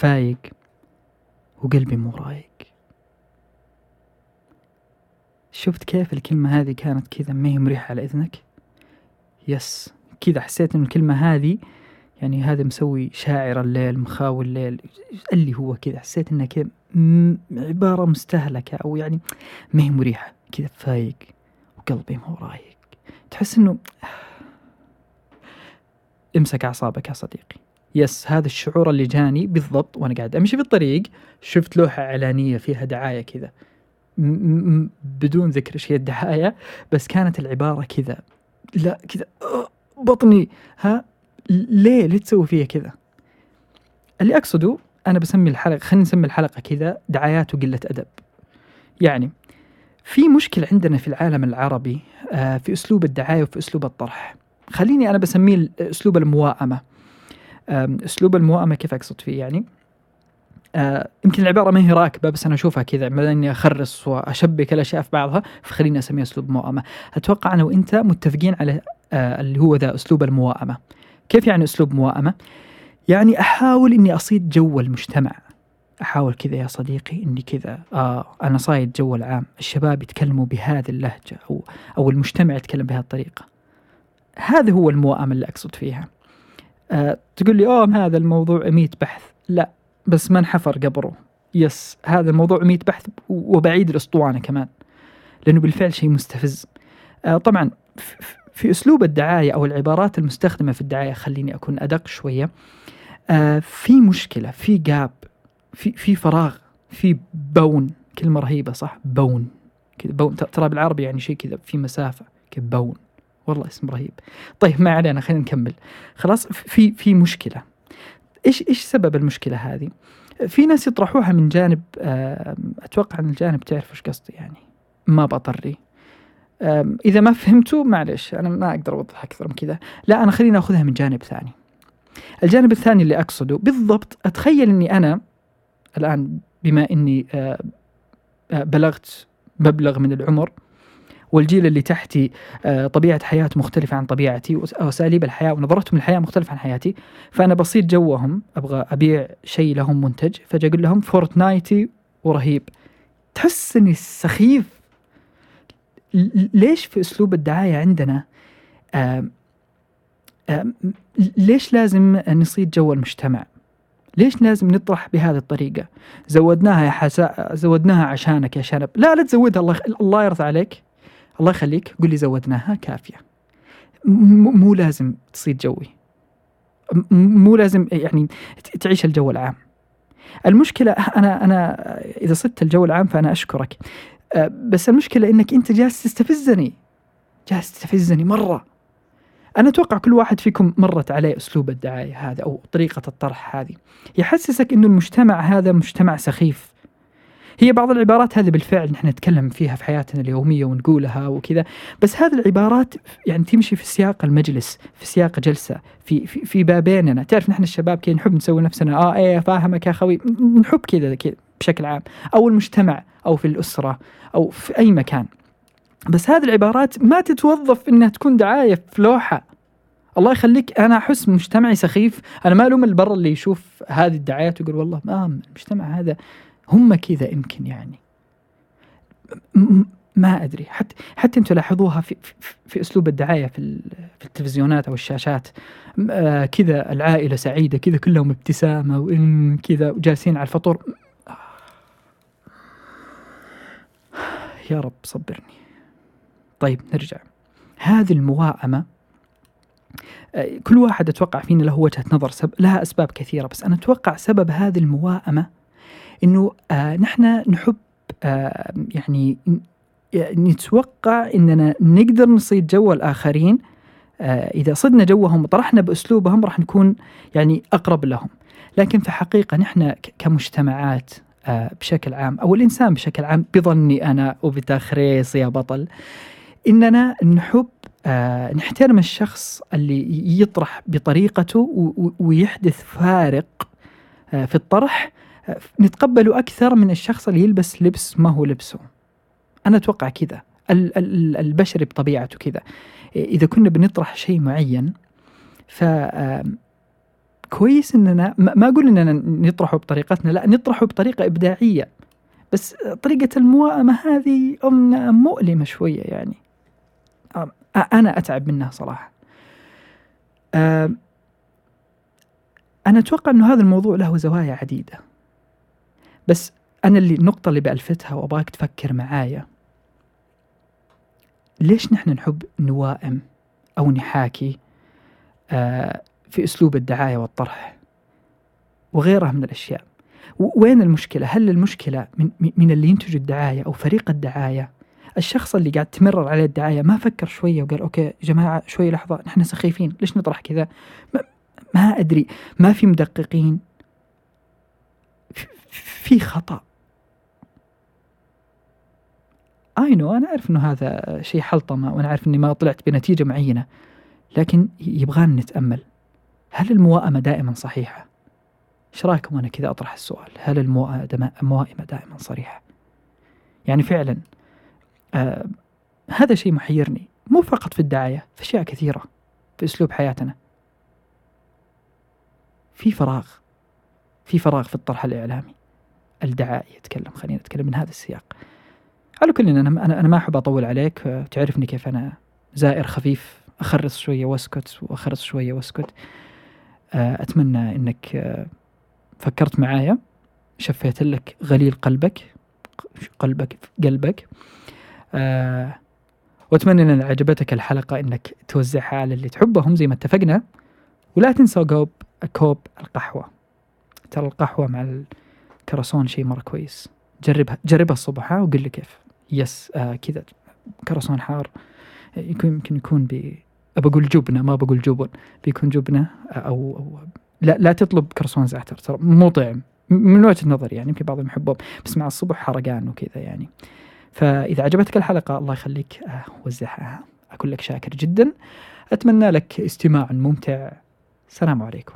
فايق وقلبي مو رايق. شفت كيف الكلمة هذه كانت كذا ما هي مريحة على إذنك؟ يس كذا حسيت إن الكلمة هذه يعني هذا مسوي شاعر الليل مخاوي الليل اللي هو كذا حسيت إنها كذا عبارة مستهلكة أو يعني ما هي مريحة. كذا فايق وقلبي مو رايق. تحس إنه امسك أعصابك يا صديقي. يس هذا الشعور اللي جاني بالضبط وأنا قاعد أمشي في الطريق شفت لوحة إعلانية فيها دعاية كذا. بدون ذكر هي الدعاية بس كانت العبارة كذا. لا كذا بطني ها ليه ليه تسوي فيها كذا؟ اللي أقصده أنا بسمي الحلقة خلينا نسمي الحلقة كذا دعايات وقلة أدب. يعني في مشكلة عندنا في العالم العربي آه، في أسلوب الدعاية وفي أسلوب الطرح. خليني أنا بسميه أسلوب المواءمة. أسلوب المواءمه كيف أقصد فيه يعني؟ آه يمكن العبارة ما هي راكبة بس أنا أشوفها كذا بدل إني أخرص وأشبك الأشياء في بعضها فخليني أسميها أسلوب مواءمه أتوقع أنا وانت متفقين على آه اللي هو ذا أسلوب المواءمه كيف يعني أسلوب مواءمه يعني أحاول إني أصيد جو المجتمع. أحاول كذا يا صديقي إني كذا آه أنا صايد جو العام. الشباب يتكلموا بهذه اللهجة أو أو المجتمع يتكلم بهذه الطريقة. هذا هو المواءمه اللي أقصد فيها. آه تقول لي اوه هذا الموضوع 100 بحث. لا بس ما انحفر قبره. يس هذا الموضوع 100 بحث وبعيد الأسطوانة كمان لأنه بالفعل شيء مستفز. آه طبعا في أسلوب الدعاية أو العبارات المستخدمة في الدعاية خليني أكون أدق شوية. آه في مشكلة في جاب في في فراغ في بون كلمة رهيبة صح؟ بون كذا بون ترى بالعربي يعني شيء كذا في مسافة كذا بون والله اسم رهيب. طيب ما علينا خلينا نكمل. خلاص في في مشكلة. إيش إيش سبب المشكلة هذه؟ في ناس يطرحوها من جانب أتوقع إن الجانب تعرف إيش قصدي يعني. ما بطري إذا ما فهمتوا معلش أنا ما أقدر أوضح أكثر من كذا. لا أنا خليني أخذها من جانب ثاني. الجانب الثاني اللي أقصده بالضبط أتخيل إني أنا الآن بما إني بلغت مبلغ من العمر والجيل اللي تحتي آه، طبيعة حياة مختلفة عن طبيعتي وأساليب الحياة ونظرتهم للحياة مختلفة عن حياتي. فأنا بصير جوهم أبغى أبيع شيء لهم منتج فجأة أقول لهم فورتنايتي ورهيب تحس إني سخيف. ليش في أسلوب الدعاية عندنا ليش لازم نصيد جو المجتمع؟ ليش لازم نطرح بهذه الطريقة؟ زودناها يا حساء زودناها عشانك يا شنب. لا لا تزودها الله الله يرضى عليك. الله يخليك. قل لي زودناها كافية. مو لازم تصيد جوي. مو لازم يعني تعيش الجو العام. المشكلة أنا أنا إذا صدت الجو العام فأنا أشكرك. أه، بس المشكلة إنك أنت جالس تستفزني. جالس تستفزني مرة. أنا أتوقع كل واحد فيكم مرت عليه أسلوب الدعاية هذا أو طريقة الطرح هذه. يحسسك إنه المجتمع هذا مجتمع سخيف. هي بعض العبارات هذه بالفعل نحن نتكلم فيها في حياتنا اليومية ونقولها وكذا بس هذه العبارات يعني تمشي في سياق المجلس في سياق جلسة في في, في بابيننا. تعرف نحن الشباب كذا نحب نسوي نفسنا آه إيه فاهمك يا خوي. نحب كذا بشكل عام. أو المجتمع أو في الأسرة أو في أي مكان. بس هذه العبارات ما تتوظف إنها تكون دعاية في لوحة. الله يخليك أنا أحس مجتمعي سخيف. أنا ما ألوم البر اللي يشوف هذه الدعايات ويقول والله ما المجتمع هذا هم كذا يمكن يعني. ما أدري. حتى حتى أنتم لاحظوها في, في, في أسلوب الدعاية في في التلفزيونات أو الشاشات. آه كذا العائلة سعيدة كذا كلهم ابتسامة وكذا وجالسين على الفطور. يا رب صبرني. طيب نرجع. هذه المواءمة آه، كل واحد أتوقع فينا له وجهة نظر سب... لها أسباب كثيرة بس أنا أتوقع سبب هذه المواءمة إنه آه نحن نحب آه يعني نتوقع إننا نقدر نصيد جو الآخرين آه إذا صدنا جوهم وطرحنا بأسلوبهم راح نكون يعني أقرب لهم. لكن في حقيقة نحن كمجتمعات آه بشكل عام أو الإنسان بشكل عام بظني أنا وبتخريص يا بطل إننا نحب آه نحترم الشخص اللي يطرح بطريقته ويحدث فارق آه في الطرح نتقبله أكثر من الشخص اللي يلبس لبس ما هو لبسه. أنا أتوقع كذا. البشري بطبيعته كذا. إذا كنا بنطرح شيء معين ف كويس إننا ما أقول إننا نطرحه بطريقتنا لا نطرحه بطريقة إبداعية. بس طريقة المواءمه هذه مؤلمة شوية يعني. أنا أتعب منها صراحة. أنا أتوقع إنه هذا الموضوع له زوايا عديدة. بس أنا اللي النقطة اللي بألفتها وأبغاك تفكر معايا. ليش نحن نحب نوائم أو نحاكي آه في أسلوب الدعاية والطرح وغيرها من الأشياء؟ وين المشكلة؟ هل المشكلة من من اللي ينتج الدعاية أو فريق الدعاية؟ الشخص اللي قاعد تمرر عليه الدعاية ما فكر شوية وقال أوكي يا جماعة شوي لحظة نحن سخيفين ليش نطرح كذا؟ ما, ما أدري. ما في مدققين. في خطأ. اي نو أنا أعرف إنه هذا شيء حلطمة وأنا عارف إني ما طلعت بنتيجة معينة. لكن يبغانا نتأمل هل الموائمة دائما صحيحة؟ إيش رأيكم أنا كذا أطرح السؤال؟ هل الموائمة دائما صريحة؟ يعني فعلا آه هذا شيء محيرني. مو فقط في الدعاية في أشياء كثيرة في أسلوب حياتنا. في فراغ. في فراغ في الطرح الإعلامي. الدعائي يتكلم خلينا نتكلم من هذا السياق. على كل أنا أنا ما أحب أطول عليك تعرفني كيف أنا زائر خفيف اخرس شوية وأسكت واخرس شوية وأسكت. آه، أتمنى إنك آه، فكرت معايا شفيت لك غليل قلبك قلبك قلبك. أه وأتمنى إن عجبتك الحلقة إنك توزعها على اللي تحبهم زي ما اتفقنا. ولا تنسى كوب كوب القهوة. ترى القهوة مع الكراسون شيء مرة كويس. جربها جربها الصبح وقل لي كيف. يس آه كذا. كراسون حار. يكون يمكن يكون ب بقول جبنة ما بقول جبن. بيكون جبنة أو, أو لا لا تطلب كرسون زعتر ترى. مو طعم. من وجهة نظري يعني يمكن بعضهم يحبهم بس مع الصبح حرقان وكذا يعني. فإذا عجبتك الحلقة الله يخليك آه، وزعها. اكون لك شاكر جدا. أتمنى لك استماع ممتع. السلام عليكم.